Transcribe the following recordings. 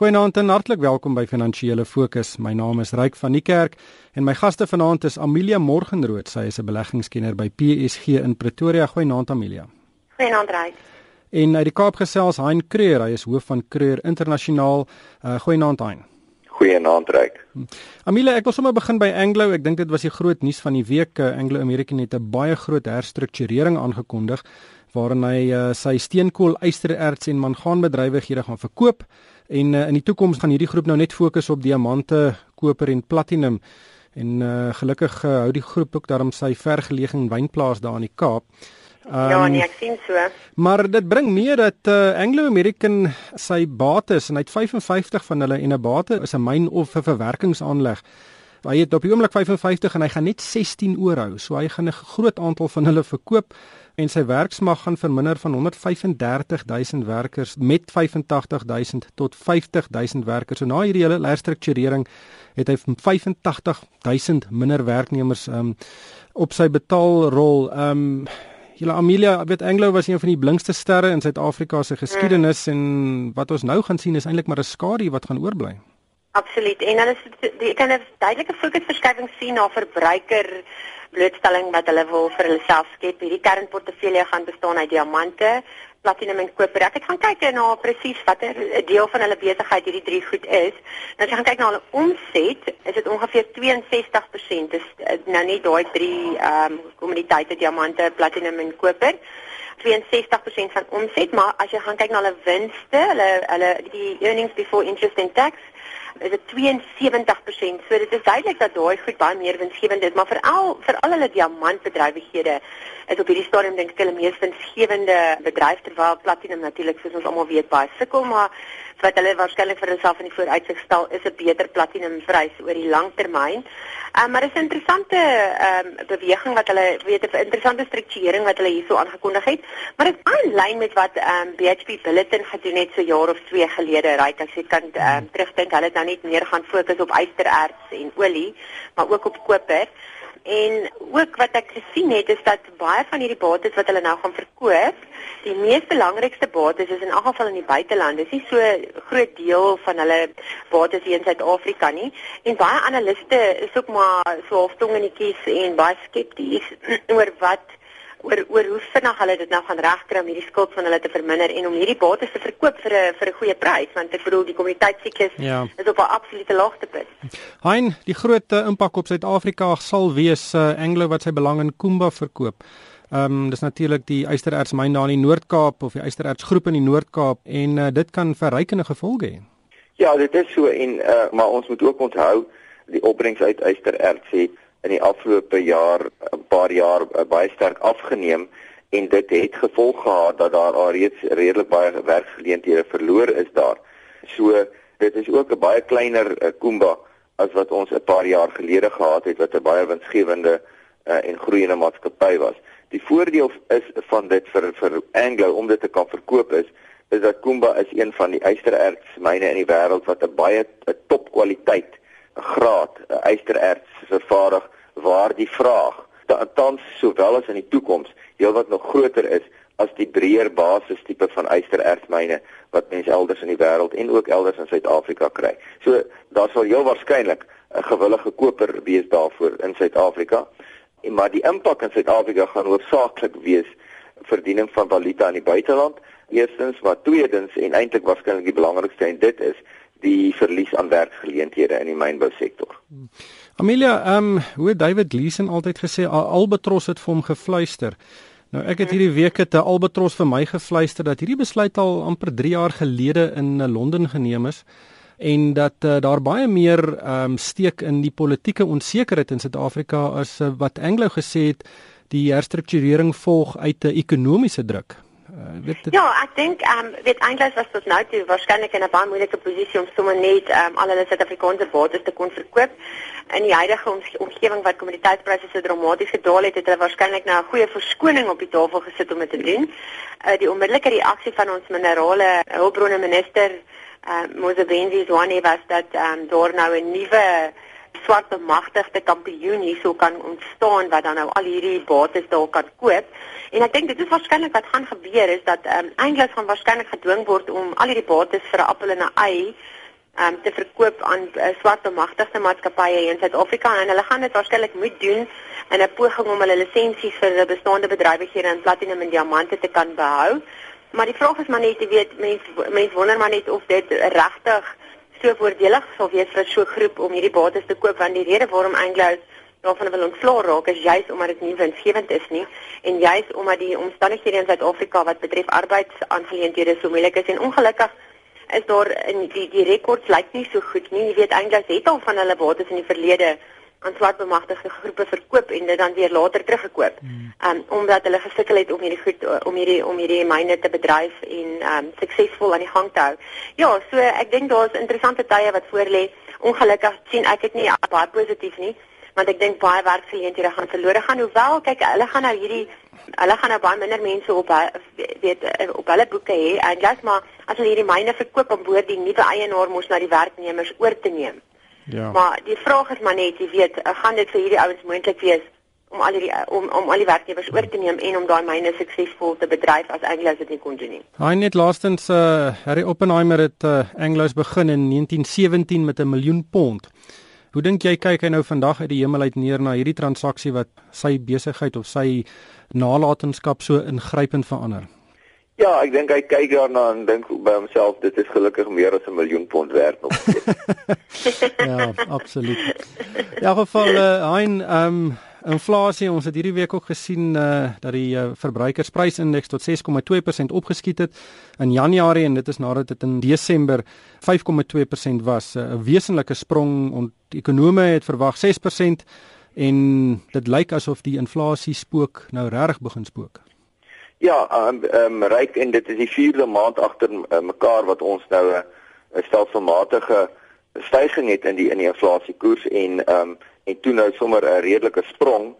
Goeienaand en hartlik welkom by Finansiële Fokus. My naam is Ryk van die Kerk en my gaste vanaand is Amelia Morgenrood. Sy is 'n beleggingskenner by PSG in Pretoria. Goeienaand Amelia. Goeienaand Ryk. En uit die Kaap gesels Hein Kreur. Hy is hoof van Kreur Internasionaal. Uh, Goeienaand Hein. Goeienaand Ryk. Amelia, ek wil sommer begin by Anglo. Ek dink dit was die groot nuus van die week. Uh, Anglo American het 'n baie groot herstrukturering aangekondig waarin hy uh, sy steenkool, ystererts en mangaanbedrywighede gaan verkoop en uh, in die toekoms gaan hierdie groep nou net fokus op diamante, koper en platinum. En uh, gelukkig uh, hou die groep ook daarom sy vergeleë wynplaas daar in die Kaap. Um, ja, nee, ek sien so. Maar dit bring meer dat uh, Anglo American sy bates en hy het 55 van hulle en 'n bate is 'n myn of 'n verwerkingsaanleg. Hy het op die oomblik 55 en hy gaan net 16 oorhou. So hy gaan 'n groot aantal van hulle verkoop en sy werksmag gaan verminder van 135000 werkers met 85000 tot 50000 werkers. So na hierdie hele herstrukturering het hy 85000 minder werknemers um, op sy betaalrol. Um Julle Amelia, weet Anglo was een van die blinkste sterre in Suid-Afrika se geskiedenis mm. en wat ons nou gaan sien is eintlik maar 'n skadu wat gaan oorbly. Absoluut. En is die kan 'n duidelike fokusverskywing sien na verbruiker blootstelling wat hulle wil vir hulle self skep. Hierdie kernportefeulje gaan bestaan uit diamante, platinum en koper. Ek het gaan kyk na presies watter deel van hulle besigheid hierdie drie goed is. Nou as jy gaan kyk na hulle omset, is dit ongeveer 62%. Dis eh, nou net daai drie ehm um, kommoditeite diamante, platinum en koper. 62% van omset, maar as jy gaan kyk na hulle winste, hulle hulle die earnings before interest and tax is dit 72%. So dit is duidelik dat daai goed baie meer winsgewend is, maar veral vir al hulle diamantbedrywighede is op hierdie stadium dink ek hulle mees winsgewende bedryf terwyl platinum natuurlik soos ons almal weet baie sukkel, maar wat hulle waarskynlik vir hulself in die vooruitsig stel is 'n beter platinumprys oor die lang termyn. Ehm um, maar dit is 'n interessante ehm um, beweging wat hulle weet 'n interessante strukturering wat hulle hierso aangekondig het, maar dit is aanlyn met wat ehm um, BHP Billiton gedoen het so jaar of 2 gelede, right? As jy kan ehm um, terugdink, hulle het nou net meer gaan fokus op ystererts en olie, maar ook op koper. En ook wat ek gesien het is dat baie van hierdie bates wat hulle nou gaan verkoop, die mees belangrikste bates is in elk geval in die buiteland. Dit is nie so groot deel van hulle bates hier in Suid-Afrika nie. En baie analiste is ook maar so halftong in die kies en baie skepties oor wat oor oor hoe vinnig hulle dit nou gaan regkry om hierdie skuld van hulle te verminder en om hierdie bates te verkoop vir 'n vir 'n goeie prys want ek bedoel die kommoditeitsiklus ja. is op 'n absolute laagtepunt. Hein, die groot impak op Suid-Afrika sal wees uh, Anglo wat sy belang in Kumba verkoop. Ehm um, dis natuurlik die ystererts myn daar in die Noord-Kaap of die ystererts groep in die Noord-Kaap en uh, dit kan verrykende gevolge hê. Ja, dit is so en uh, maar ons moet ook onthou die opbrengs uit ystererts het in die afgelope jaar 'n paar jaar uh, baie sterk afgeneem en dit het gevolg gehad dat daar al reeds redelik baie werksgeleenthede verloor is daar. So dit is ook 'n baie kleiner uh, Kumba as wat ons 'n paar jaar gelede gehad het wat 'n baie winsgewende uh, en groeiende maatskappy was. Die voordeel is van dit vir vir Anglo om dit te kan verkoop is is dat Kumba is een van die ystererts myne in die wêreld wat 'n baie topkwaliteit graad ystererts vervaardig waar die vraag tans sowel as in die toekoms heelwat nog groter is as die breër basis tipe van ysterertsmyne wat mense elders in die wêreld en ook elders in Suid-Afrika kry. So daar sal heel waarskynlik 'n gewillige koper wees daarvoor in Suid-Afrika. Maar die impak in Suid-Afrika gaan hoofsaaklik wees verdiening van valuta in die buiteland. Eerstens, maar tweedens en eintlik waarskynlik die belangrikste en dit is die verlies aan werksgeleenthede in die mynbousektor. Amelia, ehm um, hoe David Gleason altyd gesê Albatros het vir hom gefluister. Nou ek het hierdie week het 'n Albatros vir my gefluister dat hierdie besluit al amper 3 jaar gelede in Londen geneem is en dat uh, daar baie meer ehm um, steek in die politieke onsekerheid in Suid-Afrika as uh, wat Anglo gesê het die herstrukturering volg uit 'n ekonomiese druk. Uh, weet dit... Ja, ek dink ehm um, weet eintlik was tot nou toe waarskynlik in 'n baie moeilike posisie om sommer net ehm um, al hulle Suid-Afrikaanse bates te kon verkoop. In die huidige omgewing wat kommoditeitspryse so dramaties gedaal het, het hulle waarskynlik nou 'n goeie verskoning op die tafel gesit om dit te doen. Uh, die onmiddellike reaksie van ons minerale hulpbronne minister ehm uh, Mosebenzi Zwane was dat ehm um, daar nou 'n nuwe swart bemagtigde kampioen hierso kan ontstaan wat dan nou al hierdie bates daar kan koop. En ek dink dit is waarskynlik wat gaan gebeur is dat ehm um, Engels gaan waarskynlik gedwing word om al hierdie bates vir 'n appel en 'n ei um, te verkoop aan uh, swart bemagtigde maatskappye in Suid-Afrika en hulle gaan dit waarskynlik moet doen in 'n poging om hulle lisensies vir die bestaande bedrywighede in platinum en diamante te kan behou. Maar die vraag is maar net, jy weet, mense mense wonder maar net of dit regtig so voordelig sal wees vir so 'n groep om hierdie bates te koop want die rede waarom Anglo daarvan wil ontslaa raak is juis omdat dit nie winsgewend is nie en juis omdat die omstandighede in Suid-Afrika wat betref arbeidsaangeleenthede so moeilik is en ongelukkig is daar in die die rekords lyk nie so goed nie. Jy weet eintlik het al van hulle bates in die verlede aan swart bemagtigde groepe verkoop en dit dan weer later teruggekoop. Hmm. Um omdat hulle gesukkel het om hierdie goed om hierdie om hierdie myne te bedryf en um suksesvol aan die gang te hou. Ja, so ek dink daar's interessante tye wat voorlê. Ongelukkig sien ek dit nie baie positief nie want ek dink baie werkgeleenthede gaan verlore gaan hoewel kyk hulle gaan nou hierdie hulle gaan nou baie minder mense op weet op hulle boeke hê en jy's maar as hulle hierdie myne verkoop om boord die nuwe eienaar mos na die werknemers oor te neem. Ja. Maar die vraag is maar net jy weet gaan dit vir hierdie ouens moontlik wees om al die om om al die werknemers oor te neem en om daai myne suksesvol te bedryf as Anglos dit nie kon doen nie. Hy net laastens uh Harry Oppenheimer het uh, Anglos begin in 1917 met 'n miljoen pond. Hoe dink jy kyk hy nou vandag uit die hemel uit neer na hierdie transaksie wat sy besigheid of sy nalatenskap so ingrypend verander? Ja, ek dink hy kyk daarna en dink by homself dit is gelukkig meer as 'n miljoen pond werd nog. ja, absoluut. Ja, geval uh, hein ehm um, inflasie ons het hierdie week ook gesien uh, dat die uh, verbruikersprysindeks tot 6,2% opgeskiet het in Januarie en dit is nadat dit in Desember 5,2% was 'n uh, wesenlike sprong en ekonome het verwag 6% en dit lyk asof die inflasie spook nou regtig begin spook. Ja, ehm um, um, ryk en dit is die 4de maand agter uh, mekaar wat ons nou 'n uh, stelselmatige stygings het in die in die inflasiekoers en ehm um, en toe nou sommer 'n redelike sprong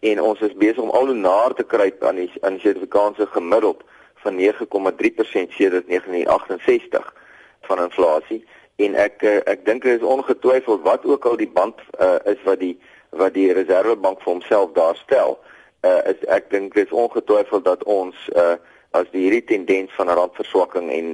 en ons is besig om al hoe nader te kruip aan die aan die Suid-Afrikaanse gemiddeld van 9,3% sedert 1968 van inflasie en ek eh, ek dink dit is ongetwyfeld wat ook al die band uh, is wat die wat die Reservebank vir homself daar stel uh, is ek dink dit is ongetwyfeld dat ons uh, as die hierdie tendens van randverswakking en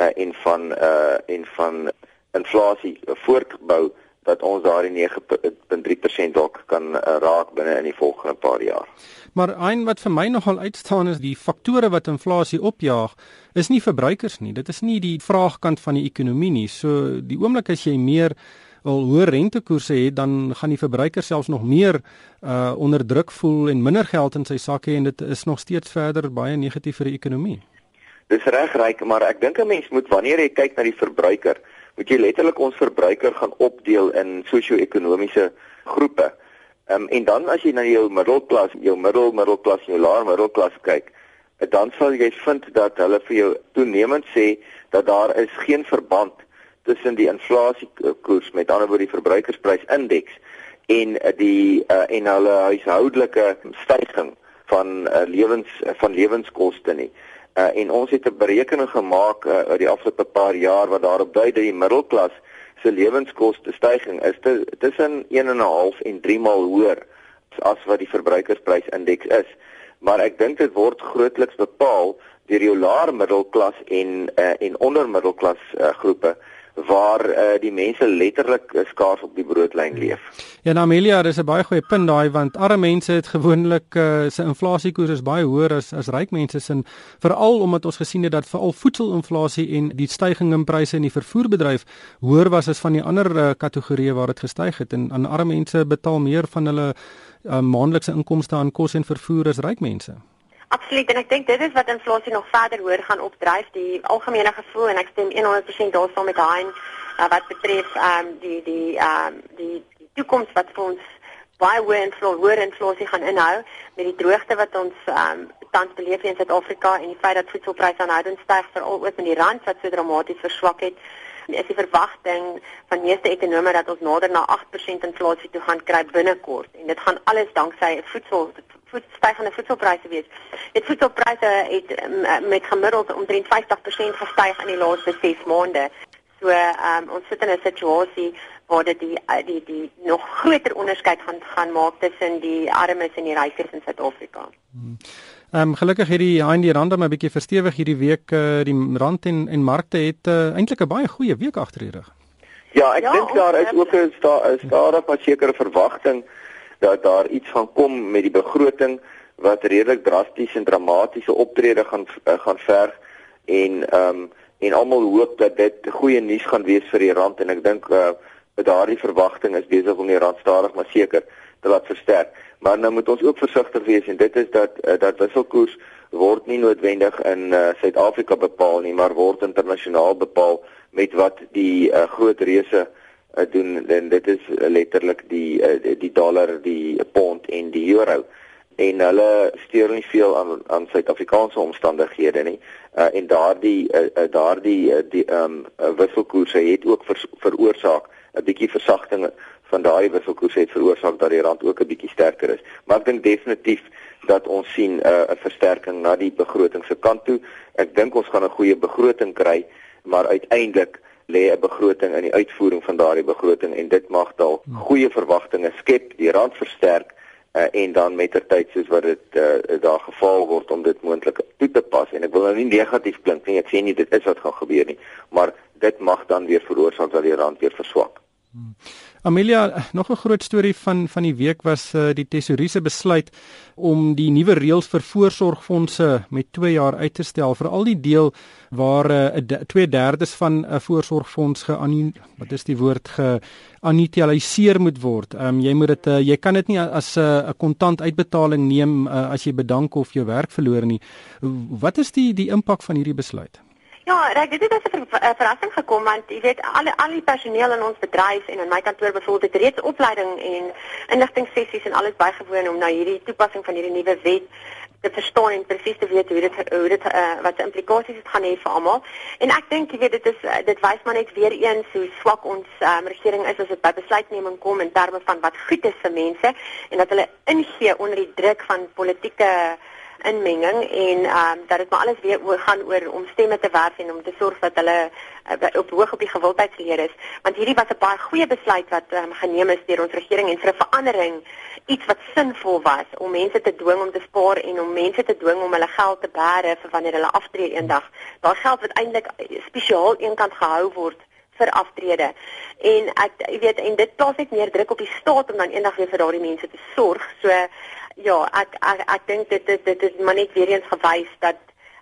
uh, en van uh, en van inflasie voortbou dat ons daardie 9.3% dalk kan uh, raak binne in die volgende paar jaar. Maar een wat vir my nogal uitstaan is die faktore wat inflasie opjaag is nie verbruikers nie. Dit is nie die vraagkant van die ekonomie nie. So die oomblik as jy meer al hoër rentekoerse het, dan gaan die verbruiker selfs nog meer uh onder druk voel en minder geld in sy sak hê en dit is nog steeds verder baie negatief vir die ekonomie. Dis reg ryk, maar ek dink 'n mens moet wanneer jy kyk na die verbruiker, moet jy letterlik ons verbruiker gaan opdeel in sosio-ekonomiese groepe. Ehm um, en dan as jy na jou middelklas, jou middel middelklas, jou laer middelklas kyk, dan sal jy vind dat hulle vir jou toenemend sê dat daar is geen verband tussen die inflasiekoers met ander woorde die verbruikersprysindeks en die uh, en hulle huishoudelike stygings van uh, lewens van lewenskoste nie. Uh, en ons het 'n berekening gemaak uh, oor die afgelope paar jaar wat daarop dui dat die middelklas se lewenskoste stygings is tussen 1.5 en 3 maal hoër as wat die verbruikersprysindeks is. Maar ek dink dit word grootliks bepaal deur die laer middelklas en uh, en ondermiddelklas uh, groepe waar uh, die mense letterlik skaars op die broodlyn leef. Ja, nou Amelia, dis 'n baie goeie punt daai want arme mense het gewoonlik uh, se inflasiekoers is baie hoër as as ryk mense se veral omdat ons gesien het dat veral voedselinflasie en die stygings in pryse in die vervoerbedryf hoër was as van die ander uh, kategorieë waar dit gestyg het en aan arme mense betaal meer van hulle uh, maandelikse inkomste aan kos en vervoer as ryk mense. Absoluut en ek dink dit is wat inflasie nog verder hoër gaan opdryf. Die algemene gevoel en ek stem 100% daarsaam met Hein uh, wat betref ehm um, die die ehm um, die, die toekoms wat vir ons baie hoë inflasie hoër inflasie gaan inhou met die droogte wat ons ehm um, tans beleef in Suid-Afrika en die feit dat voedselpryse aanhoudend styg veral ook met die rand wat so dramaties verswak het is die verwagting van meeste ekonome dat ons nader na 8% inflasie toe gaan kry binnekort. En dit gaan alles danksy voedsel stygende voedselpryse wees. Dit voedselpryse het met gemiddeld omtrent 50% gestyg in die laaste 6 maande. So um, ons sit in 'n situasie waar dit die die die nog groter onderskeid gaan gaan maak tussen die armes en die rykes in Suid-Afrika. Hmm. Ehm um, gelukkig het die HND rand maar 'n bietjie verstewig hierdie week uh, die rand en en markte het uh, eintlik 'n baie goeie week agter die rug. Ja, ek ja, dink daar is ook 'n sta, stadig maar sekere verwagting dat daar iets gaan kom met die begroting wat redelik drasties en dramatiese optrede gaan uh, gaan verg en ehm um, en almal hoop dat dit goeie nuus gaan wees vir die rand en ek dink uh, daardie verwagting is besig om die rand stadig maar seker te laat versterk. Maar nou moet ons ook versigtig wees en dit is dat uh, dat wisselkoers word nie noodwendig in Suid-Afrika uh, bepaal nie, maar word internasionaal bepaal met wat die uh, groot reuse uh, doen en dit is uh, letterlik die uh, die dollar, die pond en die euro en hulle steur nie veel aan aan Suid-Afrikaanse omstandighede nie. Uh, en daardie uh, uh, daardie uh, die ehm um, wisselkoerse het ook ver, veroorsaak 'n bietjie versagting van daardie wisselkoerse het veroorsaak dat die rand ook 'n bietjie sterker is. Maar ek dink definitief dat ons sien 'n uh, versterking na die begroting se kant toe. Ek dink ons gaan 'n goeie begroting kry, maar uiteindelik lê 'n begroting in die uitvoering van daardie begroting en dit mag dalk hmm. goeie verwagtinge skep, die rand versterk uh, en dan mettertyd soos wat dit uh, daar geval word om dit moontlik toe te pas en ek wil nou nie negatief klink nie ek sê nie dit is wat gaan gebeur nie maar dit mag dan weer veroorsaak dat die rand weer verswak. Hmm. Amelia, nog 'n groot storie van van die week was uh, die tesourier se besluit om die nuwe reëls vir voorsorgfondse met 2 jaar uit te stel vir al die deel waar 'n uh, 2/3 van 'n voorsorgfonds gean wat is die woord geannualiseer moet word. Ehm um, jy moet dit uh, jy kan dit nie as 'n uh, kontant uitbetaling neem uh, as jy bedank of jou werk verloor nie. Wat is die die impak van hierdie besluit? Ja, reg, dit het as 'n ver verrassing gekom want jy weet al al die personeel in ons bedryf en in my kantoor byvoorbeeld het reeds opleiding en inligtingssessies en alles bygewoon om nou hierdie toepassing van hierdie nuwe wet te verstaan en presies te weet hoe dit hoe dit uh, wat die implikasies het gaan hê vir almal. En ek dink jy weet dit is uh, dit wys maar net weer eens hoe swak ons um, regering is as dit by besluitneming kom in terme van wat goed is vir mense en dat hulle ingee onder die druk van politieke inmenging en ehm um, dat dit maar alles weer oor gaan oor om stemme te werf en om te sorg dat hulle uh, op hoog op die gewildheidsleer is want hierdie was 'n baie goeie besluit wat um, geneem is deur ons regering en vir 'n verandering iets wat sinvol was om mense te dwing om te spaar en om mense te dwing om hulle geld te bære vir wanneer hulle aftree eendag daai geld wat eintlik spesiaal eenkant gehou word vir aftrede. En ek jy weet en dit plaas net meer druk op die staat om dan eendag weer vir daardie mense te sorg. So ja, ek ek, ek dink dit is dit is maar net weer eens gewys dat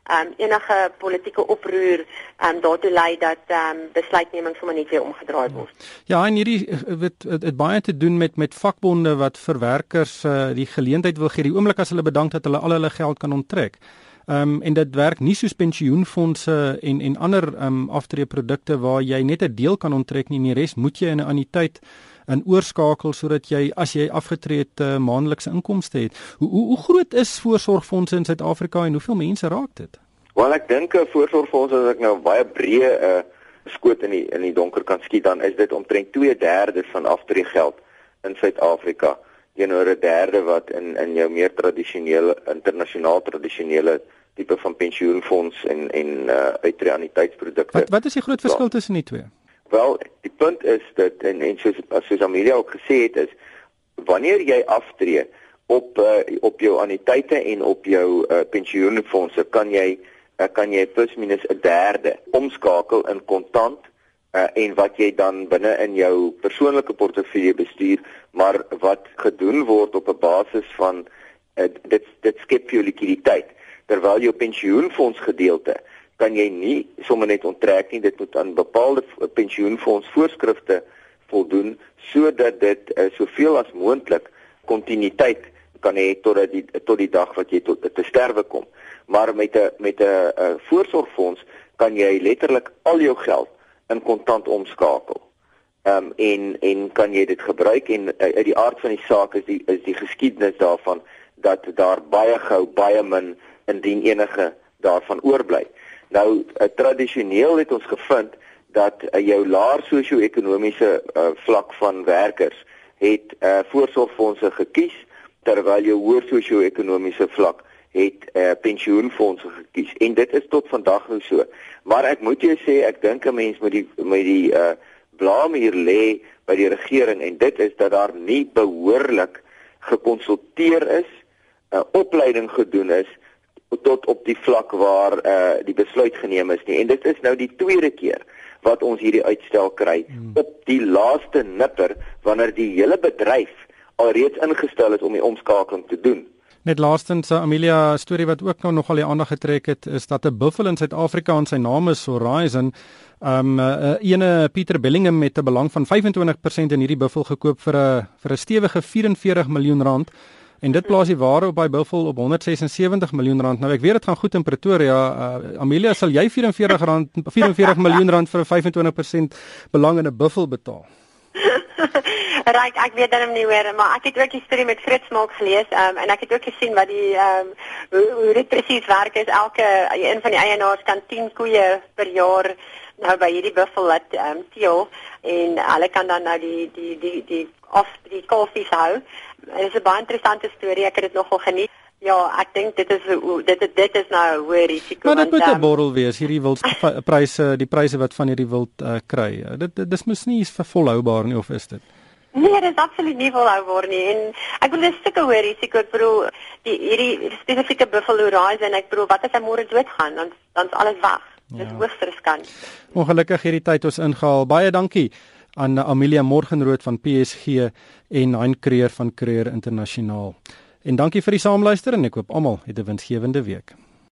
ehm um, enige politieke oproer ehm um, daartoe lei dat ehm um, besluitneming sommer net weer omgedraai word. Ja, en hierdie het dit baie te doen met met vakbonde wat vir werkers uh, die geleentheid wil gee die oomblik as hulle bedank dat hulle al hulle geld kan onttrek. Ehm um, en dit werk nie soos pensioenfonde en en ander ehm um, aftreeprodukte waar jy net 'n deel kan onttrek nie, die res moet jy in 'n anniteit in oorskakel sodat jy as jy afgetree het uh, maandelikse inkomste het. Hoe, hoe hoe groot is voorsorgfondse in Suid-Afrika en hoeveel mense raak dit? Wel ek dink 'n voorsorgfonds as ek nou baie breë 'n uh, skoot in die in die donker kan skiet dan is dit omtrent 2/3 van aftreegeld in Suid-Afrika teenoor 'n derde wat in in jou meer tradisionele internasionaal tradisionele tipe van pensioenfonds en en uh, uitreaniteitsprodukte. Wat wat is die groot verskil tussen die twee? Wel, die punt is dat en en soos soos Amelia ook gesê het is wanneer jy aftree op uh, op jou anniteite en op jou uh, pensioenfondse kan jy uh, kan jy plus minus 'n derde omskakel in kontant uh, en wat jy dan binne in jou persoonlike portefeulje bestuur maar wat gedoen word op 'n basis van uh, dit dit skep jou likwiditeit terwyl jou pensioenfonds gedeelte kan jy nie sommer net onttrek nie dit moet aan bepaalde pensioenfonds voorskrifte voldoen sodat dit uh, soveel as moontlik kontinuïteit kan hê totdat die tot die dag wat jy tot te sterwe kom maar met 'n met 'n voorsorgfonds kan jy letterlik al jou geld in kontant omskakel. Ehm um, en en kan jy dit gebruik en uh, uit die aard van die saak is die is die geskiedenis daarvan dat daar baie gou baie min indien enige daarvan oorbly. Nou uh, tradisioneel het ons gevind dat uh, jou laer sosio-ekonomiese uh, vlak van werkers het uh, voorsorgfondse gekies terwyl jou hoër sosio-ekonomiese vlak het uh, pensioenfondse gekies en dit is tot vandag nou so. Maar ek moet jou sê ek dink 'n mens met die met die uh blame hier lê by die regering en dit is dat daar nie behoorlik gekonsulteer is, 'n uh, opleiding gedoen is tot op die vlak waar uh die besluit geneem is nie en dit is nou die tweede keer wat ons hierdie uitstel kry hmm. op die laaste nipper wanneer die hele bedryf alreeds ingestel is om die omskakeling te doen. Net laastens 'n Amelia storie wat ook nou nogal die aandag getrek het is dat 'n buffel in Suid-Afrika en sy naam is Horizon um uh, ene Pieter Bellingham met 'n belang van 25% in hierdie buffel gekoop vir 'n vir 'n stewige 44 miljoen rand. En dit plaas die waarde op by Buffel op 176 miljoen rand. Nou ek weet dit gaan goed in Pretoria. Uh, Amelia sal jy 44 rand 44 miljoen rand vir 'n 25% belang in 'n Buffel betaal. Ryk, ek weet dan nie hoor, maar ek het ook die storie met Fritz Maak gelees um, en ek het ook gesien wat die ehm um, hoe, hoe dit presies werk is. Elke een van die eienaars kan 10 koeie per jaar nou by hierdie buffel laat ehm um, teel en hulle kan dan nou die die die die of die kalfies hou. Dit is 'n baie interessante storie. Ek het dit nogal geniet. Ja, ek dink dit is dit dit, dit is nou 'n hoë risiko. Maar dit moet 'n um, borrel wees hierdie wildpryse, die pryse wat van hierdie wild uh, kry. Dit dit dis mos nie volhoubaar nie of is dit? Nee, dit is absoluut nie volhoubaar nie. En ek wil 'n stukkie hoë risiko bedoel die hierdie spesifieke buffalo rise en ek bedoel wat as hy môre doodgaan, dan dan's alles weg. Dis ja. hoogs riskant. Ongelukkig hierdie tyd ons ingehaal. Baie dankie aan Amelia Morgenrood van PSG en Hein Creer van Creer Internasionaal. En dankie vir die saamluister en ek hoop almal het 'n winsgewende week.